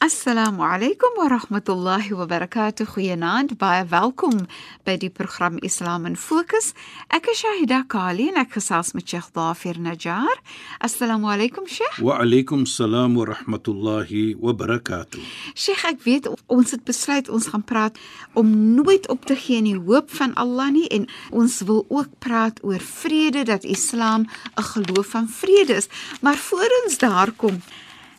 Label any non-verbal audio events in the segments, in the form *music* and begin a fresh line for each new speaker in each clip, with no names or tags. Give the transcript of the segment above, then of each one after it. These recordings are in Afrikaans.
Assalamu alaykum wa rahmatullahi wa barakatuh. Goeienaand, baie welkom by die program Islam in Fokus. Ek is Shahida Kali en ek gesels met Sheikh Dafir Najjar. Assalamu alaykum Sheikh.
Wa alaykum salaam wa rahmatullahi wa barakatuh.
Sheikh, ek weet ons het besluit ons gaan praat om nooit op te gee in die hoop van Allah nie en ons wil ook praat oor vrede dat Islam 'n geloof van vrede is. Maar voor ons daar kom,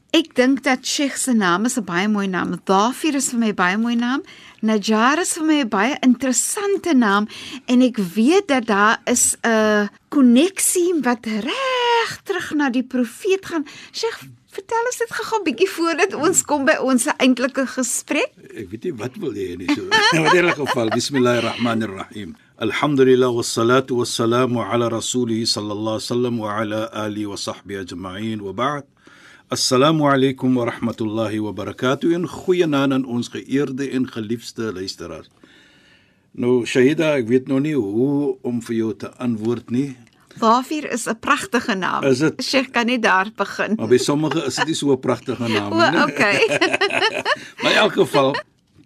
Ek dink dat Sheikh se naam is 'n baie mooi naam. Dafir is vir my baie mooi naam. Najjar is vir my 'n baie interessante naam en ek weet dat daar is 'n koneksie wat reg terug na die profeet gaan. Sheikh, vertel ons dit gou-gou 'n bietjie voordat ons kom by ons eintlike gesprek.
Ek weet nie wat wil jy nie so. *laughs* In watter geval, bismillahirrahmanirrahim. Alhamdulillah wassalatu wassalamu ala rasulih sallallahu alaihi wasallam wa ala alihi wa sahbihi ajma'in wa ba'd. Assalamu alaykum wa rahmatullahi wa barakatuh en goeienaand aan ons geëerde en geliefde luisteraars. Nou Shahida, ek weet nog nie hoe om vir jou te antwoord nie.
Dafir is 'n pragtige naam.
Is dit?
Sheikh kan nie daar begin.
Maar by sommige is dit nie so 'n pragtige naam
O,
nie.
okay. *laughs*
Maar in elk geval,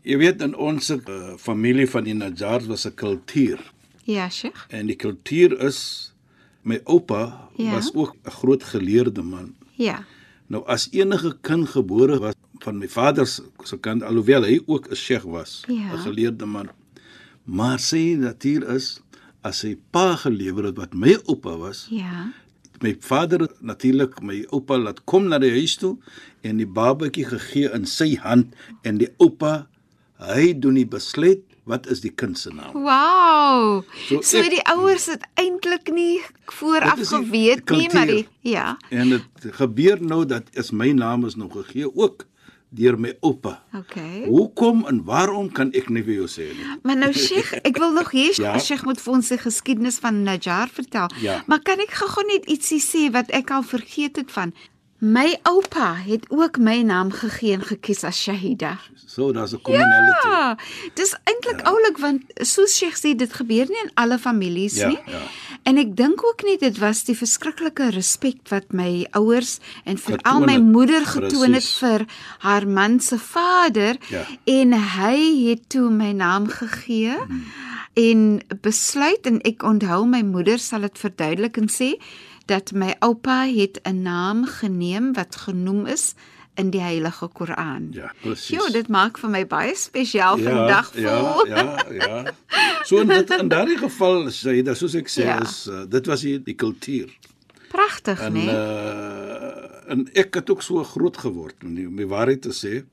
jy weet in ons uh, familie van die Najjars was 'n kultuur
ja, Sheikh.
en die kultuur is my oupa
Ja.
was ook 'n groot geleerde man.
Ja.
Nou as enige kind gebore was van my vader se kant alhoewel hy ook 'n sheikh was,
Ja.
'n geleerde man. Maar sy natuur is as sy pa gelewer het wat my oupa was,
Ja.
my vader natuurlik my oupa laat kom na die huis toe en die babatjie gegee in sy hand en die oupa hy doen die besluit wat is die kind se naam.
Wow.
So
So,
ek-
die ouers het eintlik nie vooraf geweet nie, maar die,
kultuur.
ja.
En dit gebeur nou dat is my naam is nou gegee ook deur my oupa.
Okay.
Hoekom en waarom kan ek nie vir jou sê nie.
Maar nou Sheikh, ek wil nog hê *laughs*
Ja.
Sheikh moet vir ons die geskiedenis van Najjar vertel.
Ja.
Maar kan ek gou-gou net ietsie sê wat ek al vergeet het van? My oupa het ook my naam gegee en gekies as Shahida.
So daar's 'n commonality.
Ja, dis eintlik ja. oulik want soos Sheikh sê dit gebeur nie in alle families
Ja,
nie.
ja.
En ek dink ook nie dit was die verskriklike respek wat my ouers en veral my moeder getoon het vir haar man se vader
Ja.
en hy het toe my naam gegee hmm. en besluit en ek onthou my moeder sal dit verduidelik en sê dat my oupa het 'n naam geneem wat genoem is in die Heilige Koran.
Ja, presies.
Jo, dit maak vir my baie spesiaal vandag
ja,
voel.
ja, ja. So in dit in daardie geval sê dit soos ek sê
Ja.
is uh, dit was die, die kultuur.
Pragtig, né? Nee?
uh en ek het ook so groot geword om die- om die waarheid te sê.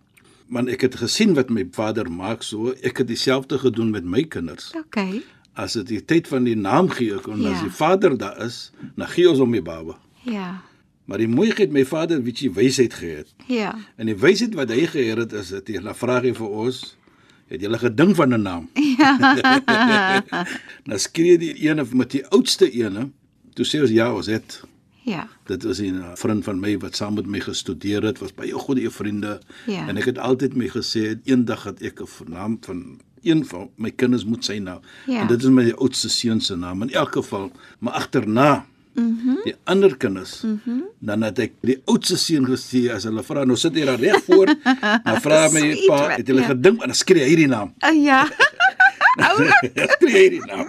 Want ek het gesien wat my vader maak so, ek het dieselfde gedoen met my kinders.
Okay.
As dit die tyd van die naam gee kon,
Ja.
as die vader daar is, dan gee ons hom die baba.
Ja.
Maar die mooiheid my vader weet jy wysheid gehad.
Ja.
En die wysheid wat hy gehad het is dit hy vra hy vir ons het julle gedink van 'n naam. Ja. *laughs* nou skree die ene met die oudste ene, toe sê ons ja, ons het
Ja.
Dit was 'n vriend van my wat saam met my gestudeer het, was baie goeie vriende.
Ja.
En ek het altyd my gesê eendag het ek 'n naam van een van my kinders moet sy naam.
Ja.
En dit is my oudste seun se naam in elk geval, maar agterna. Mm die ander kinders. Mm dan het ek die oudste seun gesê as hulle vra nou sit hy daar reg voor, *laughs* dan vra my pa, het hulle
ja.
gedink en dan skree hy hierdie naam.
Uh, ja. *laughs*
skree hierdie naam.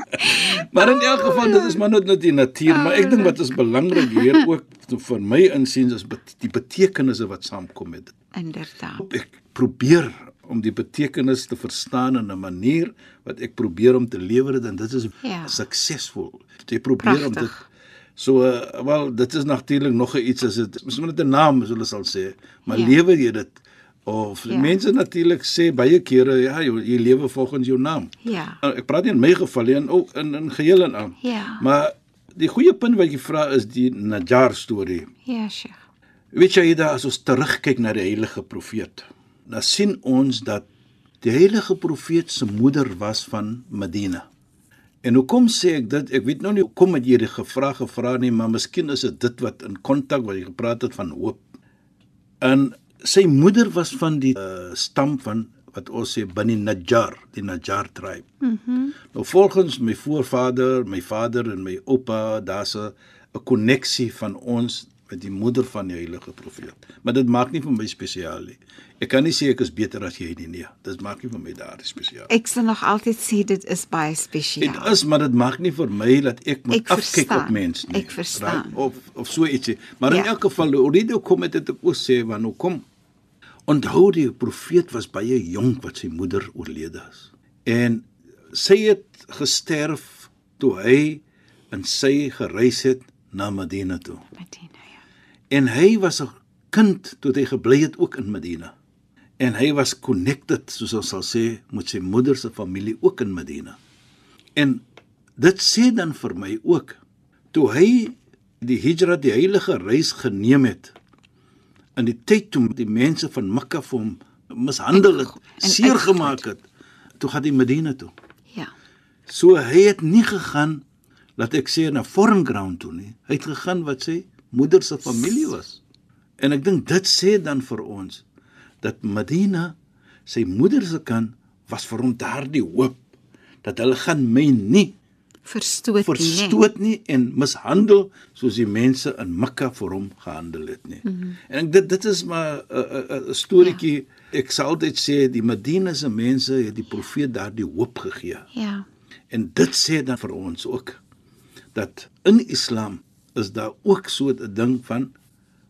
Maar in elk geval dit is maar net net die natuur, maar ek dink wat is belangrik hier *laughs* ook vir my insiens is bet- die betekenisse wat saamkom met dit.
Inderdaad.
Ek probeer om die betekenis te verstaan in 'n manier wat ek probeer om te lewer dit en dit is
Ja.
suksesvol. Jy probeer om dit so uh, wel dit is natuurlik nog 'n iets as dit miskien net 'n naam as hulle sal sê, maar
Ja.
lewer jy dit Of
Ja.
mense natuurlik sê baie kere ja, jy, jy lewe volgens jou naam.
Ja.
Uh, Ek praat nie in my geval nie, in ook in in geheel en al.
Ja.
Maar die goeie punt wat jy vra is die Najjar storie.
Ja, Sheikh.
Weet jy da as ons terugkyk na die heilige profeet, dan sien ons dat die heilige profeet se moeder was van Medina. En hoekom sê ek dit? Ek weet nou nie hoekom het jy die gevra gevra nie, maar miskien is dit dit wat in kontak wat jy gepraat het van hoop. En sy moeder was van die uh, stam van wat ons sê Bani Najjar, die Najjar tribe. Mhm. Mm nou volgens my voorvader, my vader en my oupa, daar's 'n 'n koneksie van ons met die moeder van die heilige profeet. Maar dit maak nie vir my spesiaal nie. Ek kan nie sê ek is beter as jy nie, nee. Dit maak nie vir my daardie spesiaal.
Ek sal nog altyd sê dit is baie
Dit
spesiaal.
is, maar dit maak nie vir my dat ek moet
Ek
afkyk
verstaan.
op mense nie.
Ek verstaan.
Right? Of of so ietsie. Maar in
Ja.
elk geval, Orido kom met dit ek ook sê want hoe kom onthou die profeet was baie jonk wat sy moeder oorlede is. En sy het gesterf toe hy en sy gereis het na Medina toe.
Medina, ja.
En hy was 'n kind toe hy gebly het ook in Medina. En hy was connected, soos ons sal sê, met sy moeder se familie ook in Medina. En dit sê dan vir my ook toe hy die hijra, die heilige reis geneem het in die tyd toe die mense van Mekka vir hom mishandel het, seer gemaak het, toe gaan hy Medina toe.
Ja.
So hy het nie gegaan laat ek sê na foreign ground toe nie. Hy het gegaan wat sy moeder se familie was. En ek dink dit sê dan vir ons dat Medina sy moeder se kan was vir hom daardie hoop dat hulle gaan my nie
Verstoot, nie,
verstoot nie en mishandel soos die mense in Mekka vir hom gehandel het nie. Mm -hmm. En ek dit dit is maar 'n storieetjie. Ja. Ek sal altyd sê die Medina se mense het die profeet daardie hoop gegee.
Ja.
En dit sê dan vir ons ook dat in Islam is daar ook so 'n ding van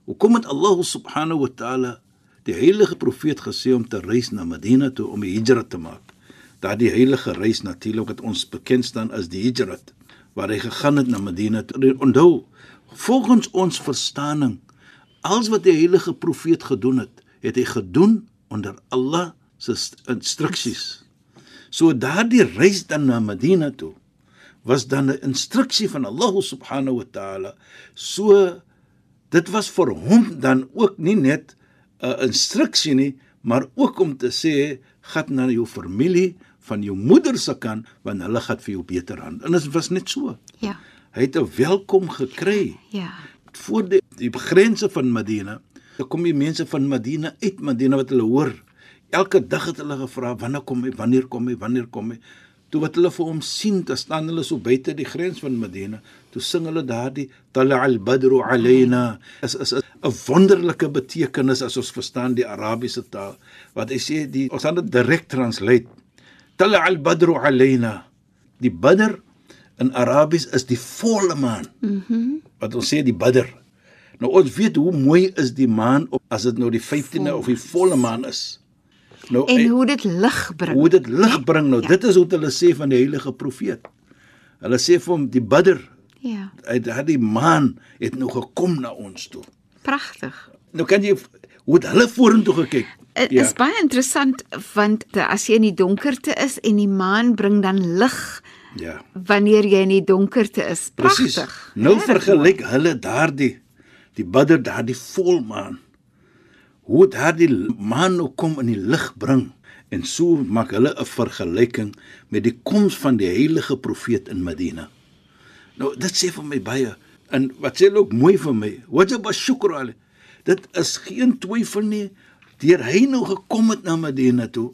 hoekom het Allah subhanahu wa taala die heilige profeet gesê om te reis na Medina toe om die hijra te maak. Daardie heilige reis natuurlik wat ons bekend staan as die hijrat waar hy gegaan het na Medina toe. Onthou, volgens ons verstaaning, alles wat die heilige profeet gedoen het, het hy gedoen onder Allah se instruksies. So daardie reis dan na Medina toe was dan 'n instruksie van Allah subhanahu wa taala. So dit was vir hom dan ook nie net 'n instruksie nie, maar ook om te sê gaan na jou familie van jou moeder se kant want hulle gaan vir jou beter aan. En dit was net so.
Ja.
Hy het 'n welkom gekry
Ja.
voor die, die grense van Medina. Dan kom die mense van Medina uit Medina wat hulle hoor. Elke dag het hulle gevra wanneer kom hy, wanneer kom hy, wanneer kom hy. Toe wat hulle vir hom sien, dan staan hulle so buite die grens van Medina. Toe sing hulle daardie Tala al-Badru alayna. Is is 'n wonderlike betekenis as ons verstaan die Arabiese taal. Wat hy sê die ons gaan dit direk translate. Tala al-Badru alayna. Die Badr in Arabies is die volle maan. Mhm. Mm wat ons sê die Badr. Nou ons weet hoe mooi is die maan op as dit nou die 15de of die volle maan is. Nou
En hoe dit lig bring.
hoe dit lig bring nou.
Ja.
Ja. Dit is wat hulle sê van die heilige profeet. Hulle sê vir hom die Badr,
Ja.
uit daardie maan het nou gekom na ons toe.
Pragtig.
Nou kan jy hoe het hulle vorentoe gekyk?
Dit ja. is baie interessant want as jy in die donkerte is en die maan bring dan lig
ja.
wanneer jy in die donkerte is. Pragtig.
Nou
Regtig
vergelyk hulle daardie die Badr daardie volmaan. Hoe daardie maan nou kom in die lig bring en so maak hulle 'n vergelyking met die koms van die heilige profeet in Medina. Nou dit sê vir my baie en wat sê ook mooi vir my. Wajib ashkuru alayh. Dit is geen twyfel nie deur hy nou gekom het na Medina toe.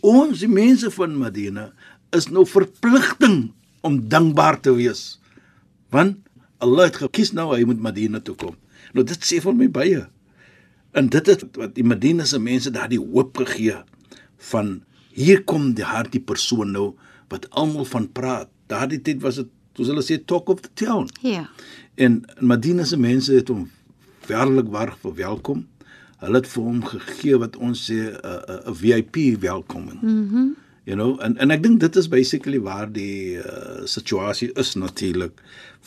Ons die mense van Medina is nou verpligting om dankbaar te wees. Want Allah het gekies nou hy moet Medina toe kom. Nou dit sê vir my baie. En dit het wat die Medina se mense daardie hoop gegee van hier kom die hartie persoon nou wat almal van praat. Daardie tyd was dit soos hulle sê talk of the town.
Ja.
En Medina se mense het hom werklik waar verwelkom. Hulle het vir hom gegee wat ons sê 'n 'n 'n VIP welkoming. Mhm. Mm you know, en en ek dink dit is basically waar die uh, situasie is natuurlik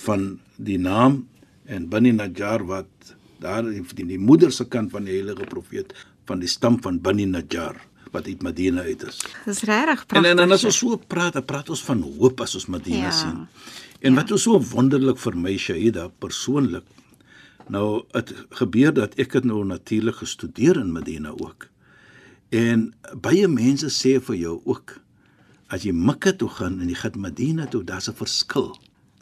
van die naam en Bani Najjar wat daar die, die moeder se kant van die heilige profeet van die stam van Bani Najjar wat uit Madina uit is.
Dis regtig
En
pragtig.
en, en as
Sheikh.
ons so praat, dan praat ons van hoop as ons Madina
Ja.
ja. sien. En ja. wat is so wonderlik vir my Shahida persoonlik. Nou dit gebeur dat ek het nou natuurlik gestudeer in Madina ook. En baie mense sê vir jou ook as jy Mekka toe gaan en jy gaan Madina toe, daar's 'n verskil.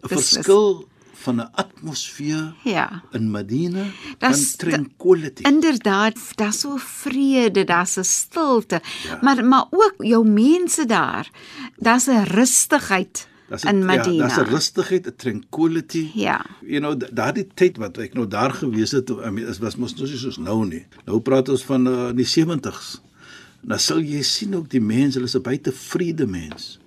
'n. Verskil van 'n atmosfeer
Ja.
in Madina
Das-
van tranquility.
Inderdaad, daar's so vrede, daar's 'n stilte.
Ja.
Maar maar ook jou mense daar. Daar's 'n rustigheid
Daar's
in
'n-
Madina.
Ja, daar's 'n rustigheid, 'n tranquility.
Ja.
You know, da- daardie tyd wat ek nou daar gewees het, I mean, is was mos nou nie soos nou nie. Nou praat ons van uh, in die 70s. Dan sal jy sien ook die mense, hulle is 'n buite vrede mens.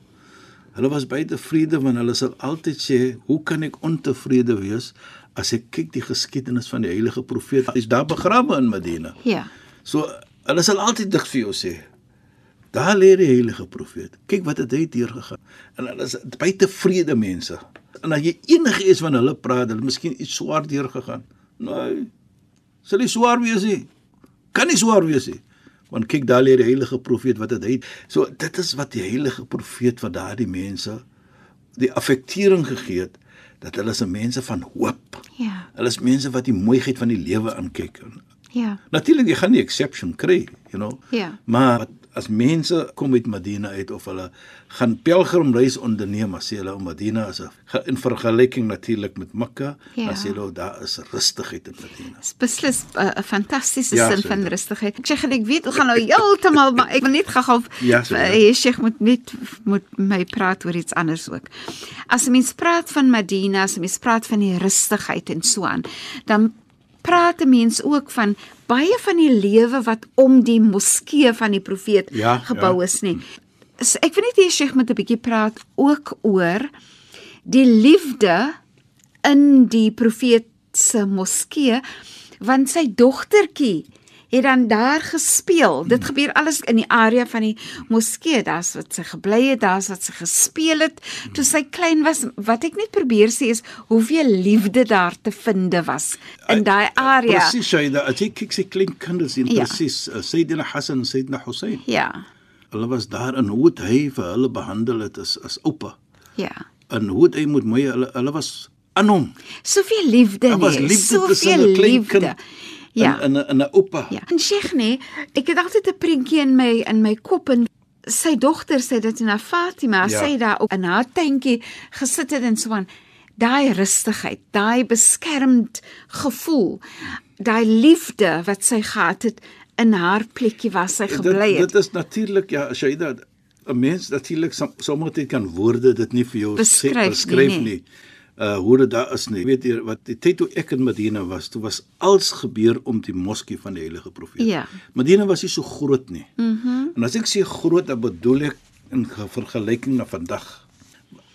Hulle was buite vrede want hulle sal altyd sê, "Hoe kan ek ontevrede wees as ek kyk die geskiedenis van die heilige profeet? Hy's daar begrawe in Madina."
Ja.
So hulle sal altyd dig vir jou sê. Daar lê die heilige profeet. Kyk wat het hy deurgegaan. En hulle is buite vrede mense. En as jy enige iets van hulle praat, hulle het miskien iets swaar deurgegaan. Nee. Sal nie swaar wees nie. Kan nie swaar wees nie. Want kyk daar lê die heilige profeet wat het hy. So dit is wat die heilige profeet vir daardie mense die affektering gegee het dat hulle is mense van hoop.
Ja.
Hulle is mense wat die mooiheid van die lewe aankyk.
Ja.
Natuurlik jy gaan nie exception kry, you know.
Ja.
Maar wat- as mense kom uit Madina uit of hulle gaan pelgrimreis onderneem, as sê hulle om Madina is 'n in vergelyking natuurlik met Mekka,
Ja.
dan sê hulle daar is rustigheid in Madina.
Dis beslis 'n uh, fantastiese
Ja,
sin
so
van
dit.
rustigheid. Ek sê ek weet ons gaan nou heeltemal maar ek wil net gou
Ja, so dit.
jy Sheikh moet net moet my praat oor iets anders ook. As 'n mens praat van Madina, as 'n mens praat van die rustigheid en so aan, dan praat 'n mens ook van baie van die lewe wat om die moskee van die profeet
Ja,
gebou
ja.
is nie. So ek wil net hê Sheikh moet 'n bietjie praat ook oor die liefde in die profeet se moskee want sy dogtertjie het dan daar gespeel. Dit gebeur alles in die area van die moskee. Daar's wat sy gebly het, daar's wat sy gespeel het toe sy klein was. Wat ek net probeer sê is hoeveel liefde daar te vind was in daai area.
Presies, Shaida, as jy kyk sy klein kinders in
Ja.
presies, uh, Sayyidina Hassan en Sayyidina Hussein.
Ja.
Hulle was daar en hoe het hy vir hulle behandel het as as oupa.
Ja.
En hoe het hy met my hulle hulle was aan hom.
Soveel liefde nee,
liefde
soveel liefde.
kind
Ja.
en en 'n 'n oupa.
Ja, en Sheikh nee, ek het altyd 'n prentjie in my in my kop en sy dogter sê dit na Fatima,
Ja.
sy daar op in haar tuintjie gesit het en so aan. Daai rustigheid, daai beskermd gevoel, daai liefde wat sy gehad het in haar plekkie waar sy gebly
dit,
het.
dit is natuurlik ja, dat 'n mens natuurlik som, sommige tyd kan woorde dit nie vir jou
Beskryf nie,
beskryf
nee.
nie. Uh hoe dit daar is nie. Weet jy wat die tyd toe ek in Medina was, toe was als gebeur om die moskee van die heilige profeet.
Ja.
Medina was nie so groot nie. Mhm.
Mm
Mm en as ek sê groot, dan bedoel ek in ge- vergelyking na vandag.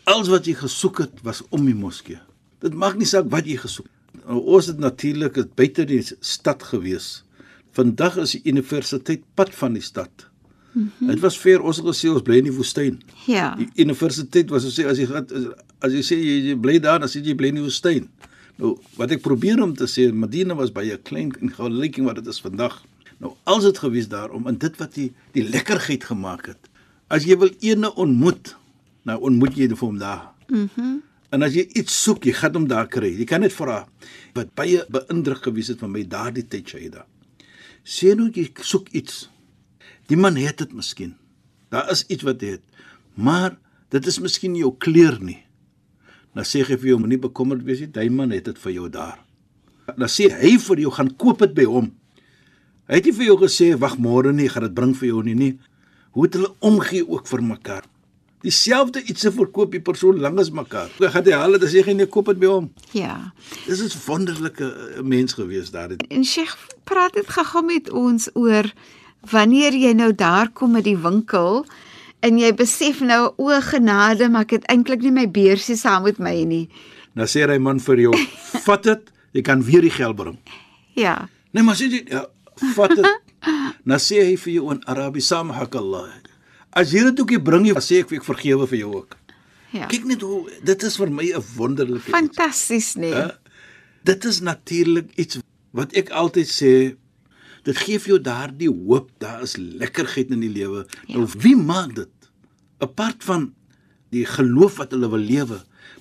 Alles wat jy gesoek het was om die moskee. Dit maak nie saak wat jy gesoek het. Nou, Ons het natuurlik het buite die stad gewees. Vandag is die universiteit pad van die stad. Mm -hmm. Dit was ver ons het gesê ons bly in die woestyn.
Ja.
Die universiteit was so sê as jy as jy sê jy, jy bly daar dan sê jy bly in die woestyn. Nou wat ek probeer om te sê Medina was baie klein in vergelyking wat dit is vandag. Nou als dit gewees daarom en dit wat die die lekkerheid gemaak het. As jy wil ene ontmoet, nou ontmoet jy hom daar. Mhm. Mm en as jy iets soek, jy gaan hom daar kry. Jy kan net vra wat baie beïndruk gewees het van my daardie tyd Shaida. Sê nou jy soek iets. Die man het dit miskien. Daar is iets wat hy het. Maar dit is miskien nie jou kleur nie. Dan sê hy vir jou moenie bekommerd wees nie, daai man het dit vir jou daar. Dan sê hy vir jou gaan koop dit by hom. Hy het nie vir jou gesê wag môre nie, gaan dit bring vir jou nie nie. Hoe het hulle omgee ook vir mekaar? Dieselfde iets se verkoop die persoon langs mekaar. Hy gaan hy haal dit as jy geen koop dit by hom.
Ja.
Dis 'n wonderlike eh, mens gewees daar.
En Sheikh, praat dit gou met ons oor wanneer jy nou daar kom met die winkel en jy besef nou o genade, maar ek het eintlik nie my beursie saam met my nie.
dan sê hy man vir jou, *laughs* vat dit, jy kan weer die geld bring.
Ja.
Nee, maar sê jy ja, vat dit. Dan *laughs* sê hy vir jou in Arabies, "Samahakallah." As jy dit ook nie bring dan sê ek ek vergewe vir jou ook.
Ja.
Kyk net hoe dit is vir my 'n wonderlike.
Fantasties nee.
Hè? Dit is natuurlik iets wat ek altyd sê Dit gee vir jou daardie hoop, daar is lekkerheid in die lewe. Ja. Nou wie maak dit? Apart van die geloof wat hulle wil lewe,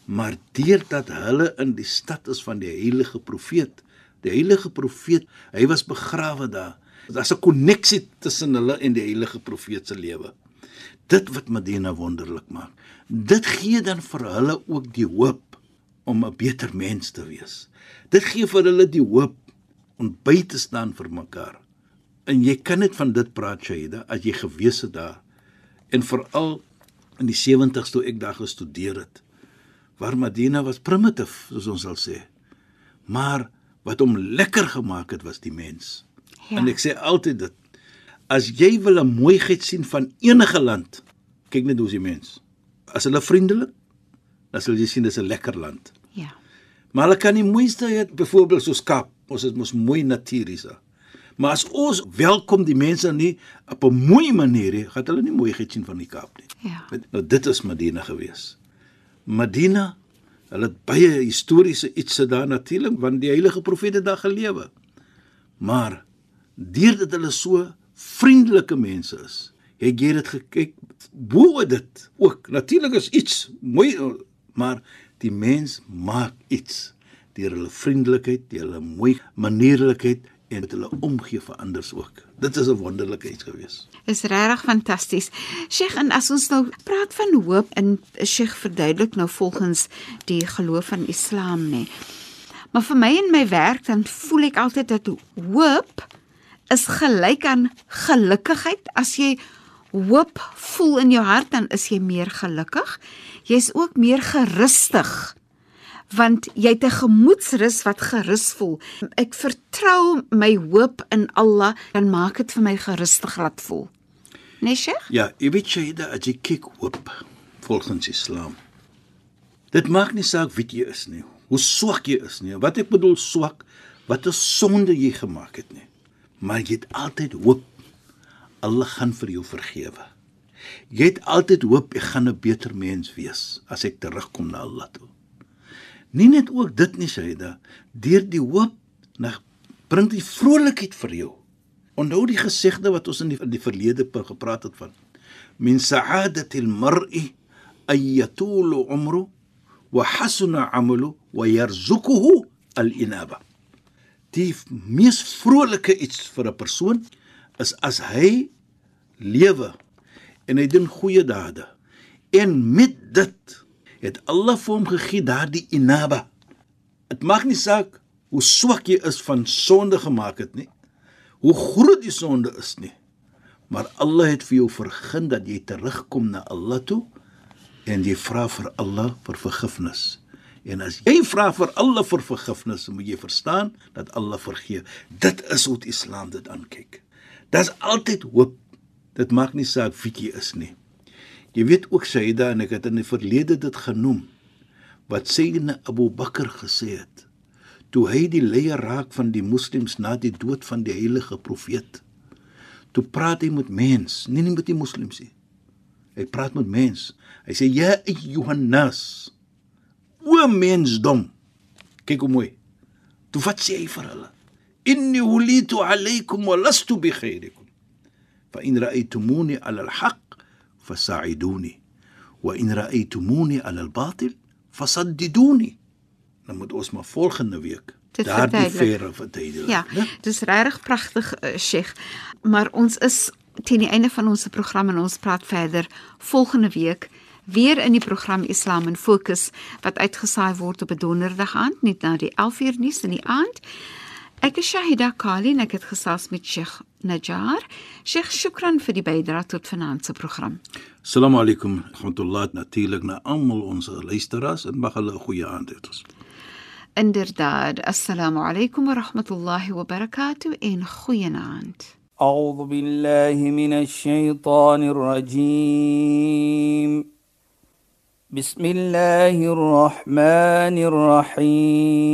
maar deurdat hulle in die stad is van die heilige profeet. Die heilige profeet, hy was begrawe daar. Daar's 'n koneksie tussen hulle en die heilige profeet se lewe. Dit wat Medina wonderlik maak. Dit gee dan vir hulle ook die hoop om 'n beter mens te wees. Dit gee vir hulle die hoop om by te staan vir mekaar. En jy kan net van dit praat, Shaida, as jy gewees het daar. En veral in die 70's toe ek daar gestudeer het, waar Medina was primitief, soos ons sal sê. Maar wat hom lekker gemaak het was die mens. Ja. En ek sê altyd dit. As jy wil 'n mooiheid sien van enige land, kyk net hoe is die mens. As hulle vriendelik, dan sal jy sien dis 'n lekker land.
Ja.
Maar hulle kan nie mooiste hê byvoorbeeld soos Kaap. Ons het mos mooi natuuris daar. Maar as ons welkom die mense nie op 'n mooi manier nie, gaan hulle nie mooiheid sien van die Kaap nie.
Ja.
Nou dit is Medina gewees. Medina, hulle het baie historiese ietsie daar natuurlik want die heilige profete daar gelewe. Maar deurdat hulle so vriendelike mense is, het jy dit gekyk bo dit ook natuurlik is iets mooi maar die mens maak iets deur hulle vriendelikheid, deur hulle mooi manierlikheid en met hulle omgee vir ander ook. Dit is 'n wonderlike iets gewees.
Is regtig fantasties. Sheikh, en as ons nou praat van hoop en Sheikh verduidelik nou volgens die geloof van Islam nê. Maar vir my en my werk dan voel ek altyd dat hoop is gelyk aan gelukkigheid. As jy hoop voel in jou hart, dan is jy meer gelukkig. Jy's ook meer gerustig want jy het 'n gemoedsrus wat gerus voel. Ek vertrou my hoop in Allah en maak dit vir my gerustig laat voel. Nee, Sheikh?
Ja, jy weet jy dat as jy kyk hoop volgens Islam. Dit maak nie saak wie jy is nie, hoe swak jy is nie. Wat ek bedoel swak, wat 'n sonde jy gemaak het nie maar jy het altyd hoop Allah gaan vir jou vergewe. Jy het altyd hoop ek gaan 'n beter mens wees as ek terugkom na Allah toe. Nie net ook dit nie Saida, deur die hoop na bring die vrolikheid vir jou. Onthou die gesegde wat ons in die, in die verlede gepraat het van min sa'adati al-mar'i ay yatulu umru wa hasuna 'amalu wa yarzuquhu al-inaba die mees vrolike iets vir 'n persoon is as hy lewe en hy doen goeie dade. En met dit het Allah vir hom gegee daardie inaba. Dit maak nie saak hoe swak jy is van sonde gemaak het nie. Hoe groot die sonde is nie. Maar Allah het vir jou vergun dat jy terugkom na Allah toe en jy vra vir Allah vir vergifnis. En as jy vra vir alle vir vergifnis, moet jy verstaan dat Allah vergeef. Dit is hoe die Islam dit aankyk. Daar's altyd hoop. Dit maak nie saak wie jy is nie. Jy weet ook Sayyida en ek het in die verlede dit genoem wat Sayyidina Abu Bakr gesê het toe hy die leier raak van die moslems na die dood van die heilige profeet. Toe praat hy met mens, nie net met die moslems nie. Hy praat met mens. Hy sê ja ayyuhan nas o mensdom. Kyk hoe mooi. Toe wat sê hy vir hulle? Inni ulitu alaykum wa lastu bi khairikum. Fa in ra'aytumuni 'ala al-haq wa in ra'aytumuni 'ala al-batil fasaddiduni. Dan moet ons maar volgende week daardie verre verduidelik.
Ja, dis regtig pragtig, uh, Sheikh. Maar ons is teen die einde van ons program en ons praat verder volgende week weer in die program Islam in Fokus wat uitgesaai word op 'n donderdag aand net na die 11uur nuus in die aand. Ek is Shahida Kali en ek het gesels met Sheikh Najjar. Sheikh, shukran vir die bydrae tot vanaand se program.
Assalamu alaykum. Rahmatullah natuurlik na almal ons luisteraars en mag hulle 'n goeie aand hê.
Inderdaad. Assalamu alaykum wa rahmatullahi wa barakatuh in goeie aand.
أعوذ بالله من الشيطان الرجيم بسم الله الرحمن الرحيم